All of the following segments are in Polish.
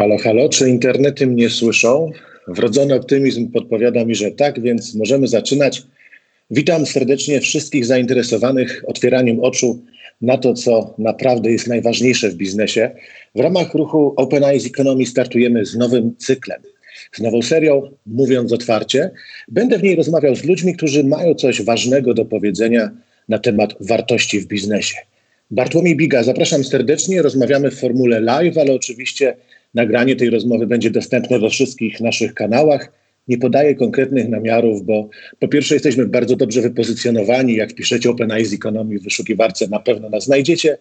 Halo, halo, czy internety mnie słyszą? Wrodzony optymizm podpowiada mi, że tak, więc możemy zaczynać. Witam serdecznie wszystkich zainteresowanych otwieraniem oczu na to, co naprawdę jest najważniejsze w biznesie. W ramach ruchu Open Eyes Economy startujemy z nowym cyklem, z nową serią Mówiąc Otwarcie. Będę w niej rozmawiał z ludźmi, którzy mają coś ważnego do powiedzenia na temat wartości w biznesie. Bartłomiej Biga, zapraszam serdecznie. Rozmawiamy w formule live, ale oczywiście nagranie tej rozmowy będzie dostępne we wszystkich naszych kanałach. Nie podaję konkretnych namiarów, bo po pierwsze jesteśmy bardzo dobrze wypozycjonowani. Jak piszecie Open Eyes Economy w wyszukiwarce, na pewno nas znajdziecie.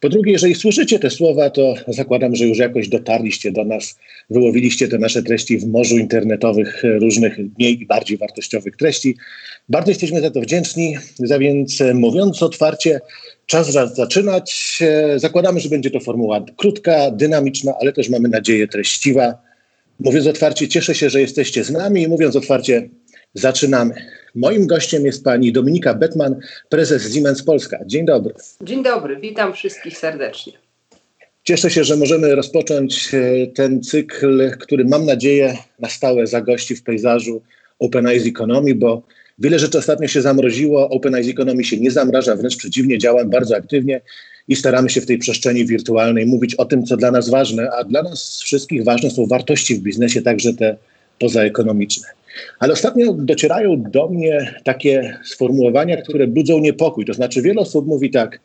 Po drugie, jeżeli słyszycie te słowa, to zakładam, że już jakoś dotarliście do nas, wyłowiliście te nasze treści w morzu internetowych różnych mniej i bardziej wartościowych treści. Bardzo jesteśmy za to wdzięczni, za więc mówiąc otwarcie, czas zaczynać. Zakładamy, że będzie to formuła krótka, dynamiczna, ale też mamy nadzieję treściwa. Mówiąc otwarcie, cieszę się, że jesteście z nami i mówiąc otwarcie, zaczynamy. Moim gościem jest pani Dominika Betman, prezes Siemens Polska. Dzień dobry. Dzień dobry, witam wszystkich serdecznie. Cieszę się, że możemy rozpocząć e, ten cykl, który mam nadzieję na stałe zagości w pejzażu Open Eyes Economy, bo wiele rzeczy ostatnio się zamroziło. Open Eyes Economy się nie zamraża, wręcz przeciwnie, działam bardzo aktywnie i staramy się w tej przestrzeni wirtualnej mówić o tym, co dla nas ważne, a dla nas wszystkich ważne są wartości w biznesie, także te pozaekonomiczne. Ale ostatnio docierają do mnie takie sformułowania, które budzą niepokój. To znaczy, wiele osób mówi tak,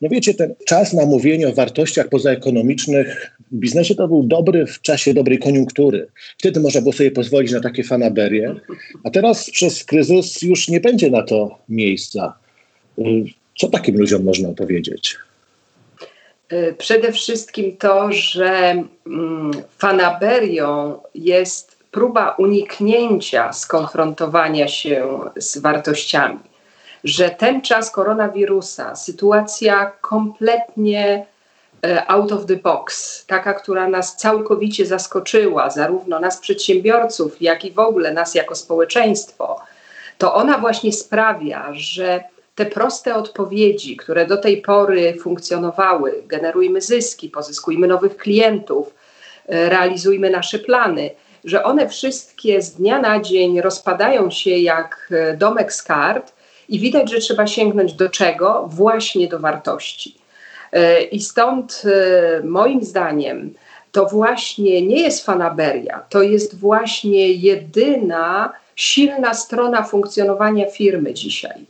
no wiecie, ten czas na mówienie o wartościach pozaekonomicznych w biznesie to był dobry w czasie dobrej koniunktury. Wtedy można było sobie pozwolić na takie fanaberie, a teraz przez kryzys już nie będzie na to miejsca. Co takim ludziom można powiedzieć? Y, przede wszystkim to, że mm, fanaberią jest próba uniknięcia skonfrontowania się z wartościami. Że ten czas koronawirusa, sytuacja kompletnie y, out of the box, taka, która nas całkowicie zaskoczyła, zarówno nas przedsiębiorców, jak i w ogóle nas jako społeczeństwo, to ona właśnie sprawia, że te proste odpowiedzi, które do tej pory funkcjonowały, generujmy zyski, pozyskujmy nowych klientów, e, realizujmy nasze plany, że one wszystkie z dnia na dzień rozpadają się jak e, domek z kart i widać, że trzeba sięgnąć do czego? Właśnie do wartości. E, I stąd moim zdaniem to właśnie nie jest fanaberia, to jest właśnie jedyna silna strona funkcjonowania firmy dzisiaj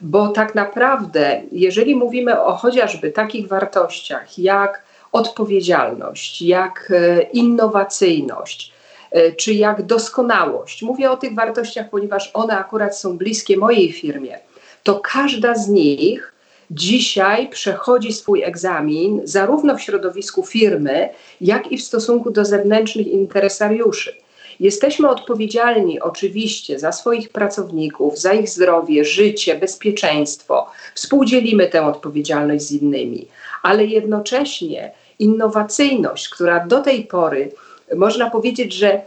bo tak naprawdę, jeżeli mówimy o chociażby takich wartościach jak odpowiedzialność, jak e, innowacyjność, e, czy jak doskonałość, mówię o tych wartościach, ponieważ one akurat są bliskie mojej firmie, to każda z nich dzisiaj przechodzi swój egzamin zarówno w środowisku firmy, jak i w stosunku do zewnętrznych interesariuszy. Jesteśmy odpowiedzialni oczywiście za swoich pracowników, za ich zdrowie, życie, bezpieczeństwo. Współdzielimy tę odpowiedzialność z innymi, ale jednocześnie innowacyjność, która do tej pory można powiedzieć, że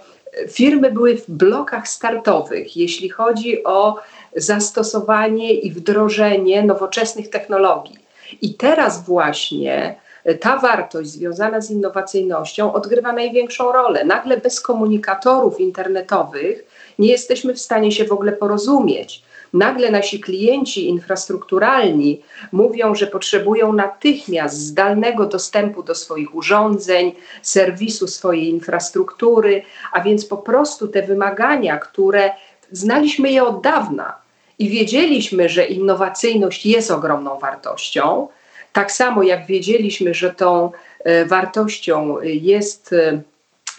firmy były w blokach startowych, jeśli chodzi o zastosowanie i wdrożenie nowoczesnych technologii. I teraz właśnie ta wartość związana z innowacyjnością odgrywa największą rolę. Nagle bez komunikatorów internetowych nie jesteśmy w stanie się w ogóle porozumieć. Nagle nasi klienci infrastrukturalni mówią, że potrzebują natychmiast zdalnego dostępu do swoich urządzeń, serwisu swojej infrastruktury, a więc po prostu te wymagania, które znaliśmy je od dawna i wiedzieliśmy, że innowacyjność jest ogromną wartością, tak samo jak wiedzieliśmy, że tą e, wartością jest e,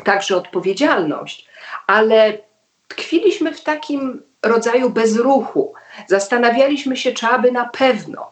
także odpowiedzialność, ale tkwiliśmy w takim rodzaju bezruchu. Zastanawialiśmy się, czy aby na pewno.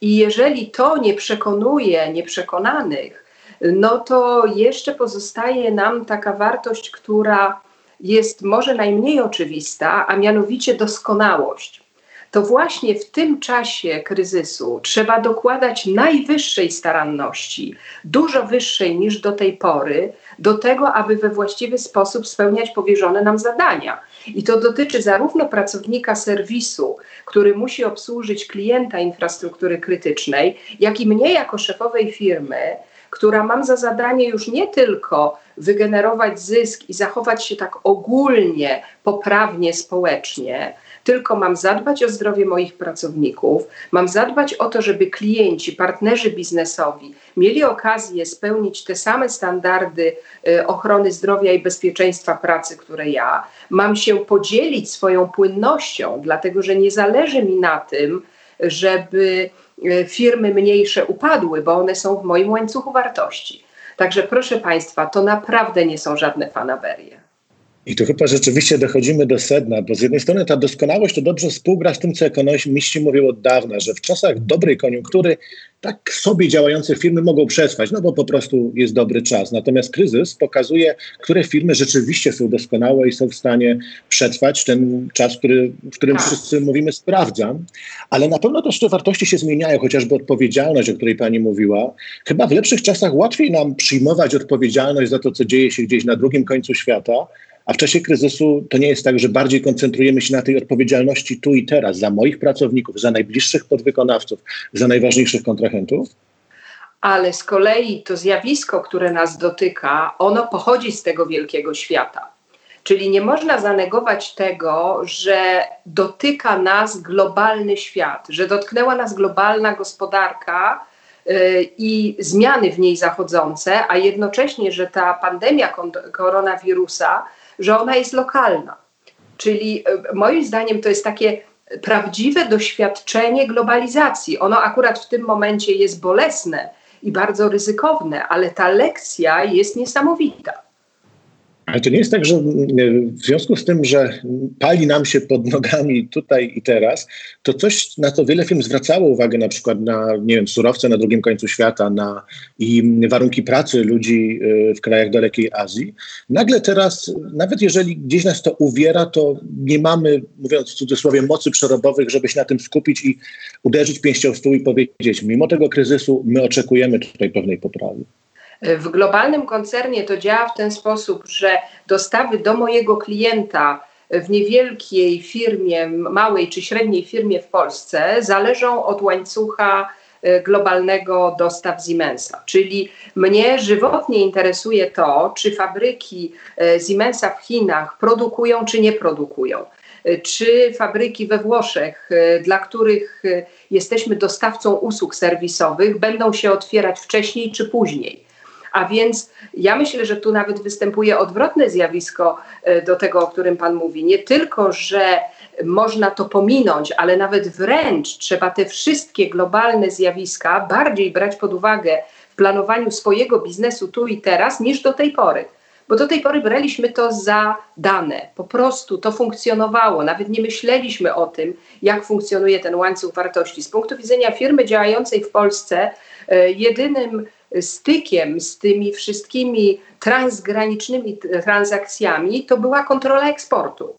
I jeżeli to nie przekonuje nieprzekonanych, no to jeszcze pozostaje nam taka wartość, która jest może najmniej oczywista, a mianowicie doskonałość to właśnie w tym czasie kryzysu trzeba dokładać najwyższej staranności, dużo wyższej niż do tej pory, do tego, aby we właściwy sposób spełniać powierzone nam zadania. I to dotyczy zarówno pracownika serwisu, który musi obsłużyć klienta infrastruktury krytycznej, jak i mnie jako szefowej firmy, która mam za zadanie już nie tylko wygenerować zysk i zachować się tak ogólnie, poprawnie społecznie, tylko mam zadbać o zdrowie moich pracowników, mam zadbać o to, żeby klienci, partnerzy biznesowi mieli okazję spełnić te same standardy y, ochrony zdrowia i bezpieczeństwa pracy, które ja, mam się podzielić swoją płynnością, dlatego że nie zależy mi na tym, żeby y, firmy mniejsze upadły, bo one są w moim łańcuchu wartości. Także proszę Państwa, to naprawdę nie są żadne fanaberie. I tu chyba rzeczywiście dochodzimy do sedna, bo z jednej strony ta doskonałość to dobrze współgra z tym, co ekonomiści mówią od dawna, że w czasach dobrej koniunktury tak sobie działające firmy mogą przetrwać, no bo po prostu jest dobry czas. Natomiast kryzys pokazuje, które firmy rzeczywiście są doskonałe i są w stanie przetrwać ten czas, który, w którym tak. wszyscy mówimy sprawdzam. Ale na pewno też te wartości się zmieniają, chociażby odpowiedzialność, o której pani mówiła. Chyba w lepszych czasach łatwiej nam przyjmować odpowiedzialność za to, co dzieje się gdzieś na drugim końcu świata, a w czasie kryzysu to nie jest tak, że bardziej koncentrujemy się na tej odpowiedzialności tu i teraz za moich pracowników, za najbliższych podwykonawców, za najważniejszych kontrahentów? Ale z kolei to zjawisko, które nas dotyka, ono pochodzi z tego wielkiego świata. Czyli nie można zanegować tego, że dotyka nas globalny świat, że dotknęła nas globalna gospodarka yy, i zmiany w niej zachodzące, a jednocześnie, że ta pandemia koronawirusa że ona jest lokalna. Czyli e, moim zdaniem to jest takie prawdziwe doświadczenie globalizacji. Ono akurat w tym momencie jest bolesne i bardzo ryzykowne, ale ta lekcja jest niesamowita. Ale to nie jest tak, że w związku z tym, że pali nam się pod nogami tutaj i teraz, to coś, na co wiele firm zwracało uwagę, na przykład na, nie wiem, surowce na drugim końcu świata, na i warunki pracy ludzi y, w krajach dalekiej Azji. Nagle teraz, nawet jeżeli gdzieś nas to uwiera, to nie mamy, mówiąc w cudzysłowie, mocy przerobowych, żeby się na tym skupić i uderzyć pięścią w stół i powiedzieć, mimo tego kryzysu my oczekujemy tutaj pewnej poprawy. W globalnym koncernie to działa w ten sposób, że dostawy do mojego klienta w niewielkiej firmie, małej czy średniej firmie w Polsce zależą od łańcucha e, globalnego dostaw Siemensa. Czyli mnie żywotnie interesuje to, czy fabryki e, Siemensa w Chinach produkują, czy nie produkują. E, czy fabryki we Włoszech, dla których jesteśmy dostawcą usług serwisowych, będą się otwierać wcześniej czy później a więc ja myślę, że tu nawet występuje odwrotne zjawisko e, do tego, o którym Pan mówi. Nie tylko, że można to pominąć, ale nawet wręcz trzeba te wszystkie globalne zjawiska bardziej brać pod uwagę w planowaniu swojego biznesu tu i teraz niż do tej pory. Bo do tej pory braliśmy to za dane, po prostu to funkcjonowało, nawet nie myśleliśmy o tym, jak funkcjonuje ten łańcuch wartości. Z punktu widzenia firmy działającej w Polsce, e, jedynym stykiem z tymi wszystkimi transgranicznymi transakcjami to była kontrola eksportu.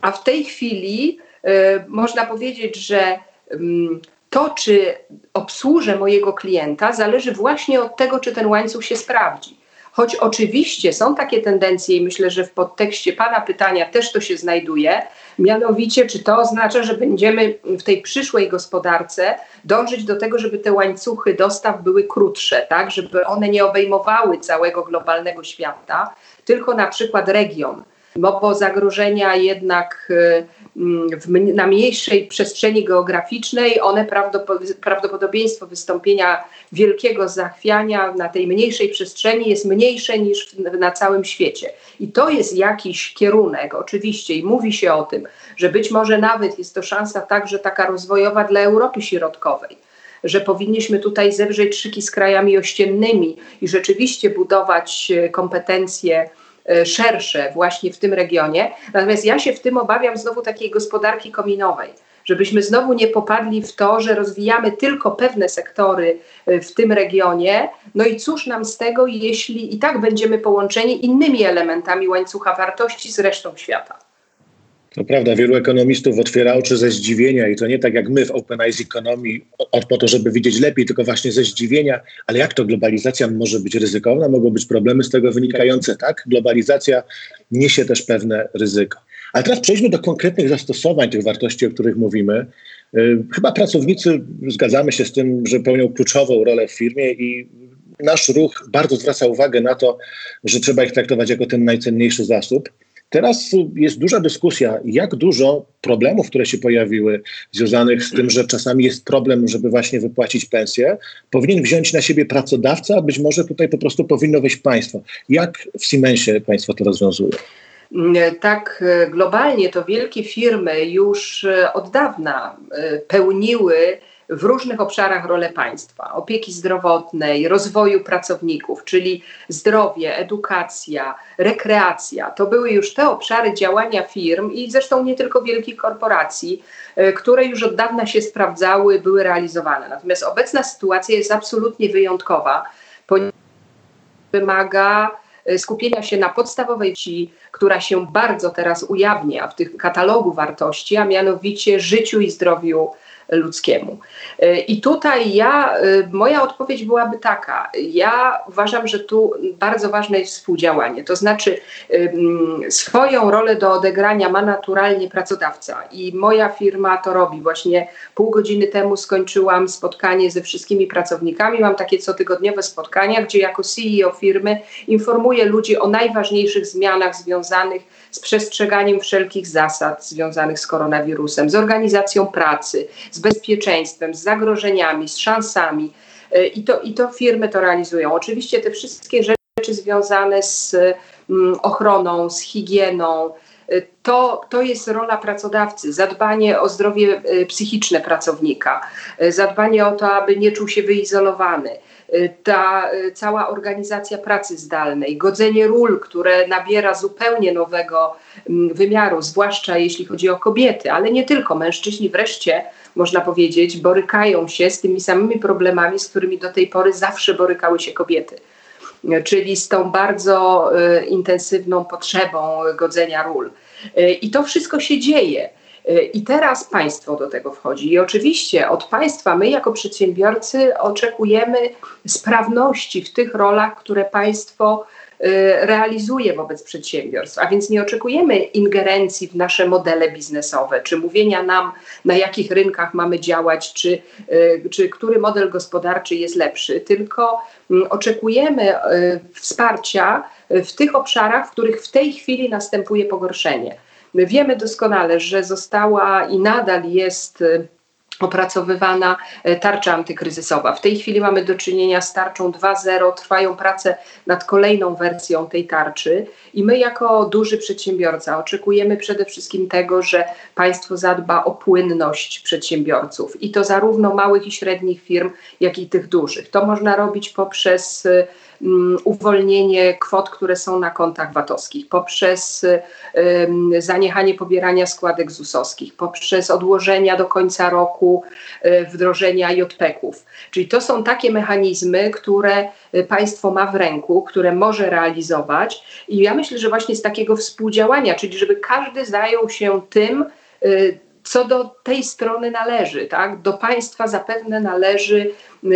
A w tej chwili y, można powiedzieć, że y, to, czy obsłużę mojego klienta, zależy właśnie od tego, czy ten łańcuch się sprawdzi. Choć oczywiście są takie tendencje, i myślę, że w podtekście Pana pytania też to się znajduje, mianowicie, czy to oznacza, że będziemy w tej przyszłej gospodarce dążyć do tego, żeby te łańcuchy dostaw były krótsze, tak, żeby one nie obejmowały całego globalnego świata, tylko na przykład region. Bo zagrożenia jednak y, w, na mniejszej przestrzeni geograficznej, one prawdopodobieństwo wystąpienia wielkiego zachwiania na tej mniejszej przestrzeni jest mniejsze niż na całym świecie. I to jest jakiś kierunek, oczywiście, i mówi się o tym, że być może nawet jest to szansa także taka rozwojowa dla Europy Środkowej że powinniśmy tutaj zewrzeć szyki z krajami ościennymi i rzeczywiście budować e, kompetencje szersze właśnie w tym regionie. Natomiast ja się w tym obawiam znowu takiej gospodarki kominowej żebyśmy znowu nie popadli w to, że rozwijamy tylko pewne sektory e, w tym regionie. No i cóż nam z tego, jeśli i tak będziemy połączeni innymi elementami łańcucha wartości z resztą świata. To prawda, wielu ekonomistów otwiera oczy ze zdziwienia i to nie tak jak my w Open Eyes Economy, po to, żeby widzieć lepiej, tylko właśnie ze zdziwienia, ale jak to globalizacja może być ryzykowna, mogą być problemy z tego wynikające, tak? Globalizacja niesie też pewne ryzyko. Ale teraz przejdźmy do konkretnych zastosowań tych wartości, o których mówimy. Y, chyba pracownicy zgadzamy się z tym, że pełnią kluczową rolę w firmie i nasz ruch bardzo zwraca uwagę na to, że trzeba ich traktować jako ten najcenniejszy zasób. Teraz jest duża dyskusja, jak dużo problemów, które się pojawiły, związanych z tym, że czasami jest problem, żeby właśnie wypłacić pensję, powinien wziąć na siebie pracodawca, a być może tutaj po prostu powinno wejść państwo. Jak w Siemensie państwo to rozwiązują? Tak, globalnie to wielkie firmy już od dawna e, pełniły w różnych obszarach rolę państwa, opieki zdrowotnej, rozwoju pracowników, czyli zdrowie, edukacja, rekreacja. To były już te obszary działania firm i zresztą nie tylko wielkich korporacji, e, które już od dawna się sprawdzały, były realizowane. Natomiast obecna sytuacja jest absolutnie wyjątkowa, ponieważ wymaga e, skupienia się na podstawowej wsi, która się bardzo teraz ujawnia w tym katalogu wartości, a mianowicie życiu i zdrowiu ludzkiemu. E, I tutaj ja, e, moja odpowiedź byłaby taka. Ja uważam, że tu bardzo ważne jest współdziałanie. To znaczy, swoją rolę do odegrania ma naturalnie pracodawca i moja firma to robi. Właśnie pół godziny temu skończyłam spotkanie ze wszystkimi pracownikami. Mam takie cotygodniowe spotkania, gdzie jako CEO firmy informuję ludzi o najważniejszych zmianach związanych z przestrzeganiem wszelkich zasad związanych z koronawirusem, z organizacją pracy, z bezpieczeństwem, z zagrożeniami, z szansami. E, I to, I to firmy to realizują. Oczywiście te wszystkie rzeczy związane z mm, ochroną, z higieną, e, to, to jest rola pracodawcy, zadbanie o zdrowie e, psychiczne pracownika, zadbanie o to, aby nie czuł się wyizolowany, Y, ta y, cała organizacja pracy zdalnej, godzenie ról, które nabiera zupełnie nowego mm, wymiaru, zwłaszcza jeśli chodzi o kobiety, ale nie tylko. Mężczyźni wreszcie, można powiedzieć, borykają się z tymi samymi problemami, z którymi do tej pory zawsze borykały się kobiety czyli z tą bardzo y, intensywną potrzebą godzenia ról. Y, I to wszystko się dzieje. I teraz państwo do tego wchodzi. I oczywiście od państwa my, jako przedsiębiorcy, oczekujemy sprawności w tych rolach, które państwo realizuje wobec przedsiębiorstw, a więc nie oczekujemy ingerencji w nasze modele biznesowe, czy mówienia nam, na jakich rynkach mamy działać, czy, y, czy który model gospodarczy jest lepszy, tylko mm, oczekujemy y, wsparcia w tych obszarach, w których w tej chwili następuje pogorszenie. My wiemy doskonale, że została i nadal jest y, opracowywana y, tarcza antykryzysowa. W tej chwili mamy do czynienia z tarczą 2.0, trwają prace nad kolejną wersją tej tarczy i my jako duży przedsiębiorca oczekujemy przede wszystkim tego, że państwo zadba o płynność przedsiębiorców i to zarówno małych i średnich firm, jak i tych dużych. To można robić poprzez Mm, uwolnienie kwot, które są na kontach VAT-owskich, poprzez zaniechanie pobierania składek ZUS-owskich, poprzez odłożenia do końca roku e, wdrożenia JPEK-ów. Czyli to są takie mechanizmy, które e, państwo ma w ręku, które może realizować i ja myślę, że właśnie z takiego współdziałania, czyli żeby każdy zajął się tym, e, co do tej strony należy. Tak? Do państwa zapewne należy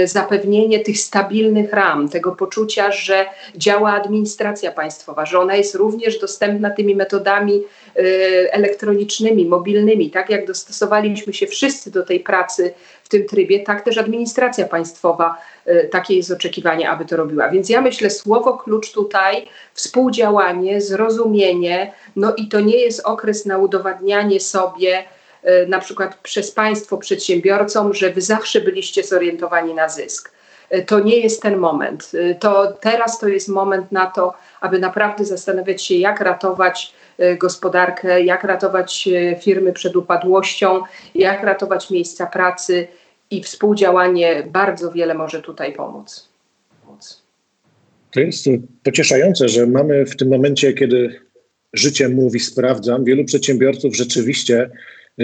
zapewnienie tych stabilnych ram, tego poczucia, że działa administracja państwowa, że ona jest również dostępna tymi metodami y, elektronicznymi, mobilnymi. Tak jak dostosowaliśmy się wszyscy do tej pracy w tym trybie, tak też administracja państwowa, y, takie jest oczekiwanie, aby to robiła. Więc ja myślę, słowo klucz tutaj, współdziałanie, zrozumienie, no i to nie jest okres na udowadnianie sobie, na przykład przez państwo przedsiębiorcom, że wy zawsze byliście zorientowani na zysk. E, to nie jest ten moment. E, to teraz to jest moment na to, aby naprawdę zastanawiać się, jak ratować gospodarkę, jak ratować firmy przed upadłością, jak ratować miejsca pracy i współdziałanie bardzo wiele może tutaj pomóc. To jest pocieszające, że mamy w tym momencie, kiedy życie mówi sprawdzam, wielu przedsiębiorców rzeczywiście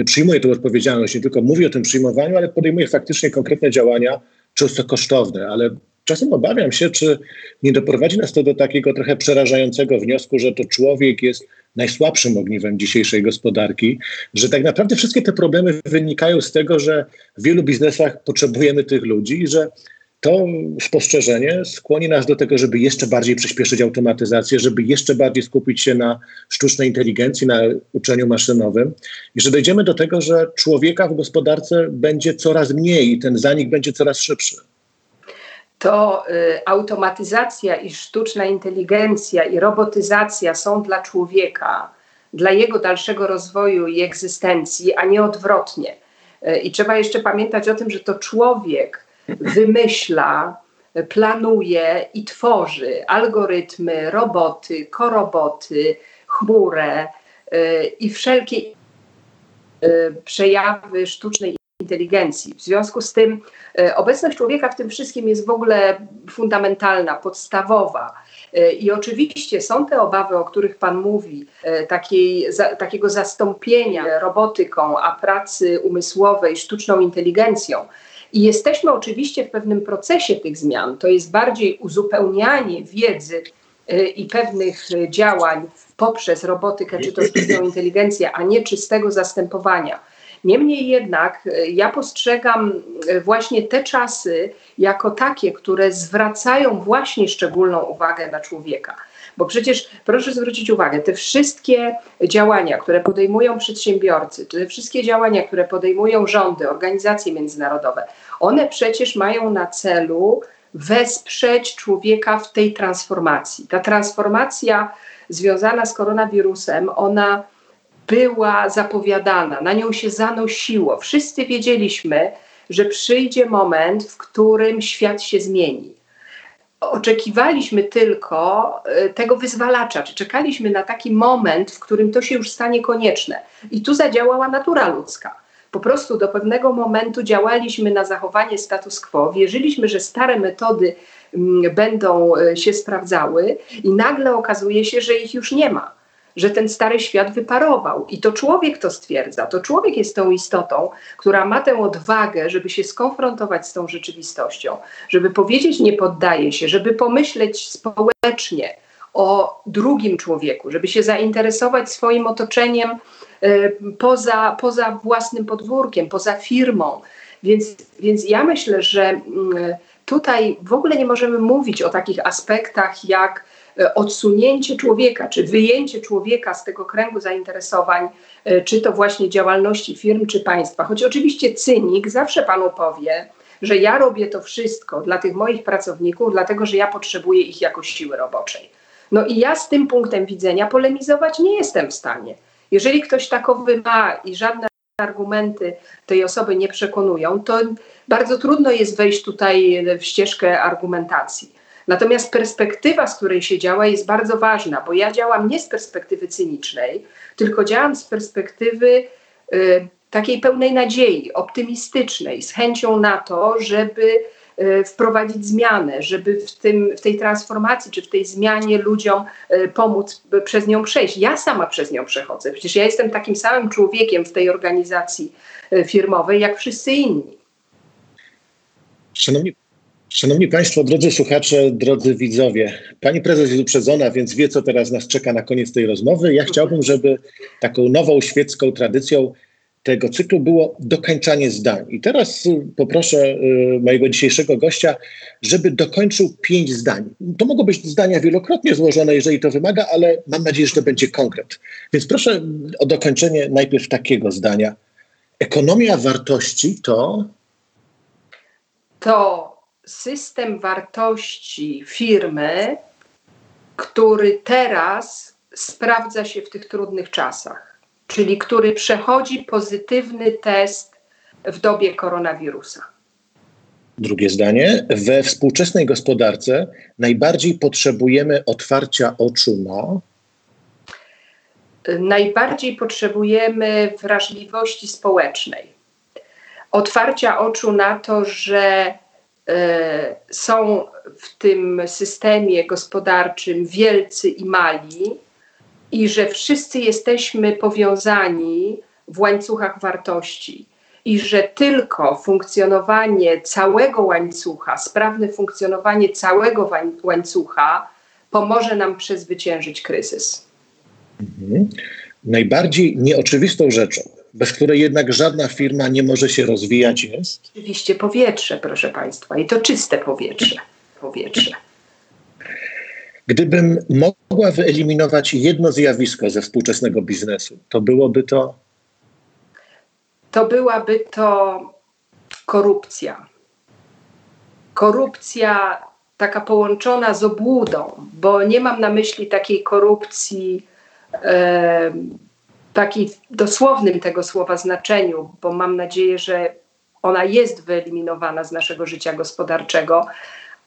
przyjmuje tę odpowiedzialność, nie tylko mówi o tym przyjmowaniu, ale podejmuje faktycznie konkretne działania, często kosztowne, ale czasem obawiam się, czy nie doprowadzi nas to do takiego trochę przerażającego wniosku, że to człowiek jest najsłabszym ogniwem dzisiejszej gospodarki, że tak naprawdę wszystkie te problemy wynikają z tego, że w wielu biznesach potrzebujemy tych ludzi i że to spostrzeżenie skłoni nas do tego, żeby jeszcze bardziej przyspieszyć automatyzację, żeby jeszcze bardziej skupić się na sztucznej inteligencji, na uczeniu maszynowym i że dojdziemy do tego, że człowieka w gospodarce będzie coraz mniej i ten zanik będzie coraz szybszy. to y, automatyzacja i sztuczna inteligencja i robotyzacja są dla człowieka, dla jego dalszego rozwoju i egzystencji, a nie odwrotnie. Y, I trzeba jeszcze pamiętać o tym, że to człowiek wymyśla, planuje i tworzy algorytmy, roboty, koroboty, chmurę y, i wszelkie przejawy sztucznej inteligencji. W związku z tym e, obecność człowieka w tym wszystkim jest w ogóle fundamentalna, podstawowa. I oczywiście są te obawy, o których Pan mówi, takiej, za, takiego zastąpienia robotyką, a pracy umysłowej sztuczną inteligencją. I jesteśmy oczywiście w pewnym procesie tych zmian. To jest bardziej uzupełnianie wiedzy i pewnych działań poprzez robotykę czy to sztuczną inteligencję, a nie czystego zastępowania. Niemniej jednak e, ja postrzegam właśnie te czasy jako takie, które zwracają właśnie szczególną uwagę na człowieka. Bo przecież proszę zwrócić uwagę, te wszystkie działania, które podejmują przedsiębiorcy, te wszystkie działania, które podejmują rządy, organizacje międzynarodowe, one przecież mają na celu wesprzeć człowieka w tej transformacji. Ta transformacja związana z koronawirusem, ona była zapowiadana, na nią się zanosiło. Wszyscy wiedzieliśmy, że przyjdzie moment, w którym świat się zmieni. Oczekiwaliśmy tylko e, tego wyzwalacza, czy czekaliśmy na taki moment, w którym to się już stanie konieczne. I tu zadziałała natura ludzka. Po prostu do pewnego momentu działaliśmy na zachowanie status quo, wierzyliśmy, że stare metody mm, będą e, się sprawdzały, i nagle okazuje się, że ich już nie ma że ten stary świat wyparował. I to człowiek to stwierdza. To człowiek jest tą istotą, która ma tę odwagę, żeby się skonfrontować z tą rzeczywistością, żeby powiedzieć nie poddaje się, żeby pomyśleć społecznie o drugim człowieku, żeby się zainteresować swoim otoczeniem y, poza, poza własnym podwórkiem, poza firmą. Więc, więc ja myślę, że y, tutaj w ogóle nie możemy mówić o takich aspektach jak odsunięcie człowieka, czy wyjęcie człowieka z tego kręgu zainteresowań, e, czy to właśnie działalności firm, czy państwa. Choć oczywiście cynik zawsze panu powie, że ja robię to wszystko dla tych moich pracowników, dlatego że ja potrzebuję ich jako siły roboczej. No i ja z tym punktem widzenia polemizować nie jestem w stanie. Jeżeli ktoś takowy ma i żadne argumenty tej osoby nie przekonują, to bardzo trudno jest wejść tutaj w ścieżkę argumentacji. Natomiast perspektywa, z której się działa, jest bardzo ważna, bo ja działam nie z perspektywy cynicznej, tylko działam z perspektywy y, takiej pełnej nadziei, optymistycznej, z chęcią na to, żeby y, wprowadzić zmianę, żeby w, tym, w tej transformacji czy w tej zmianie ludziom y, pomóc przez nią przejść. Ja sama przez nią przechodzę. Przecież ja jestem takim samym człowiekiem w tej organizacji y, firmowej, jak wszyscy inni. Szanowni Szanowni Państwo, drodzy słuchacze, drodzy widzowie, Pani prezes jest uprzedzona, więc wie, co teraz nas czeka na koniec tej rozmowy. Ja chciałbym, żeby taką nową świecką tradycją tego cyklu było dokończanie zdań. I teraz y, poproszę y, mojego dzisiejszego gościa, żeby dokończył pięć zdań. To mogą być zdania wielokrotnie złożone, jeżeli to wymaga, ale mam nadzieję, że to będzie konkret. Więc proszę o dokończenie najpierw takiego zdania. Ekonomia wartości to. To system wartości firmy, który teraz sprawdza się w tych trudnych czasach, czyli który przechodzi pozytywny test w dobie koronawirusa. Drugie zdanie. We współczesnej gospodarce najbardziej potrzebujemy otwarcia oczu na. Najbardziej potrzebujemy wrażliwości społecznej. Otwarcia oczu na to, że są w tym systemie gospodarczym wielcy i mali i że wszyscy jesteśmy powiązani w łańcuchach wartości i że tylko funkcjonowanie całego łańcucha, sprawne funkcjonowanie całego łańcucha pomoże nam przezwyciężyć kryzys. Mhm. Najbardziej nieoczywistą rzeczą, bez której jednak żadna firma nie może się rozwijać, jest? Oczywiście powietrze, proszę Państwa, i to czyste powietrze. powietrze. Gdybym mogła wyeliminować jedno zjawisko ze współczesnego biznesu, to byłoby to? To byłaby to korupcja. korupcja taka połączona z obłudą, bo nie mam na myśli takiej korupcji e, takiej dosłownym tego słowa znaczeniu, bo mam nadzieję, że ona jest wyeliminowana z naszego życia gospodarczego,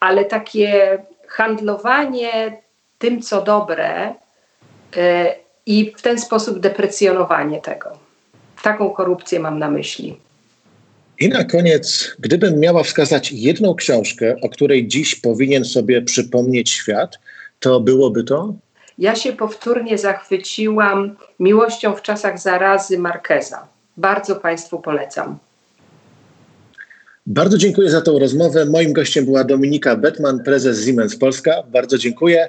ale takie handlowanie tym, co dobre e, i w ten sposób deprecjonowanie tego. Taką korupcję mam na myśli. I na koniec, gdybym miała wskazać jedną książkę, o której dziś powinien sobie przypomnieć świat, to byłoby to? Ja się powtórnie zachwyciłam miłością w czasach zarazy Markeza. Bardzo Państwu polecam. Bardzo dziękuję za tą rozmowę. Moim gościem była Dominika Betman, prezes Siemens Polska. Bardzo dziękuję.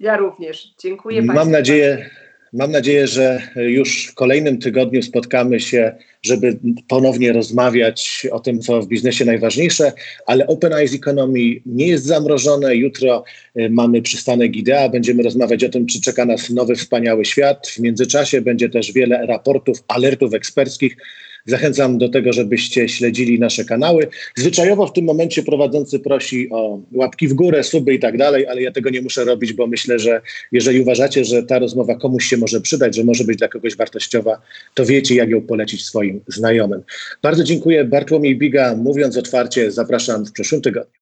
Ja również. Dziękuję Mam Państwu. nadzieję, mam nadzieję, że już w kolejnym tygodniu spotkamy się, żeby ponownie rozmawiać o tym, co w biznesie najważniejsze, ale Open Eyes Economy nie jest zamrożone. Jutro y, mamy przystanek IDEA, będziemy rozmawiać o tym, czy czeka nas nowy, wspaniały świat. W międzyczasie będzie też wiele raportów, alertów eksperckich. Zachęcam do tego, żebyście śledzili nasze kanały. Zwyczajowo w tym momencie prowadzący prosi o łapki w górę, suby i tak dalej, ale ja tego nie muszę robić, bo myślę, że jeżeli uważacie, że ta rozmowa komuś się może przydać, że może być dla kogoś wartościowa, to wiecie, jak ją polecić swoim znajomym. Bardzo dziękuję. Bartłomiej Biga, mówiąc otwarcie, zapraszam w przyszłym tygodniu.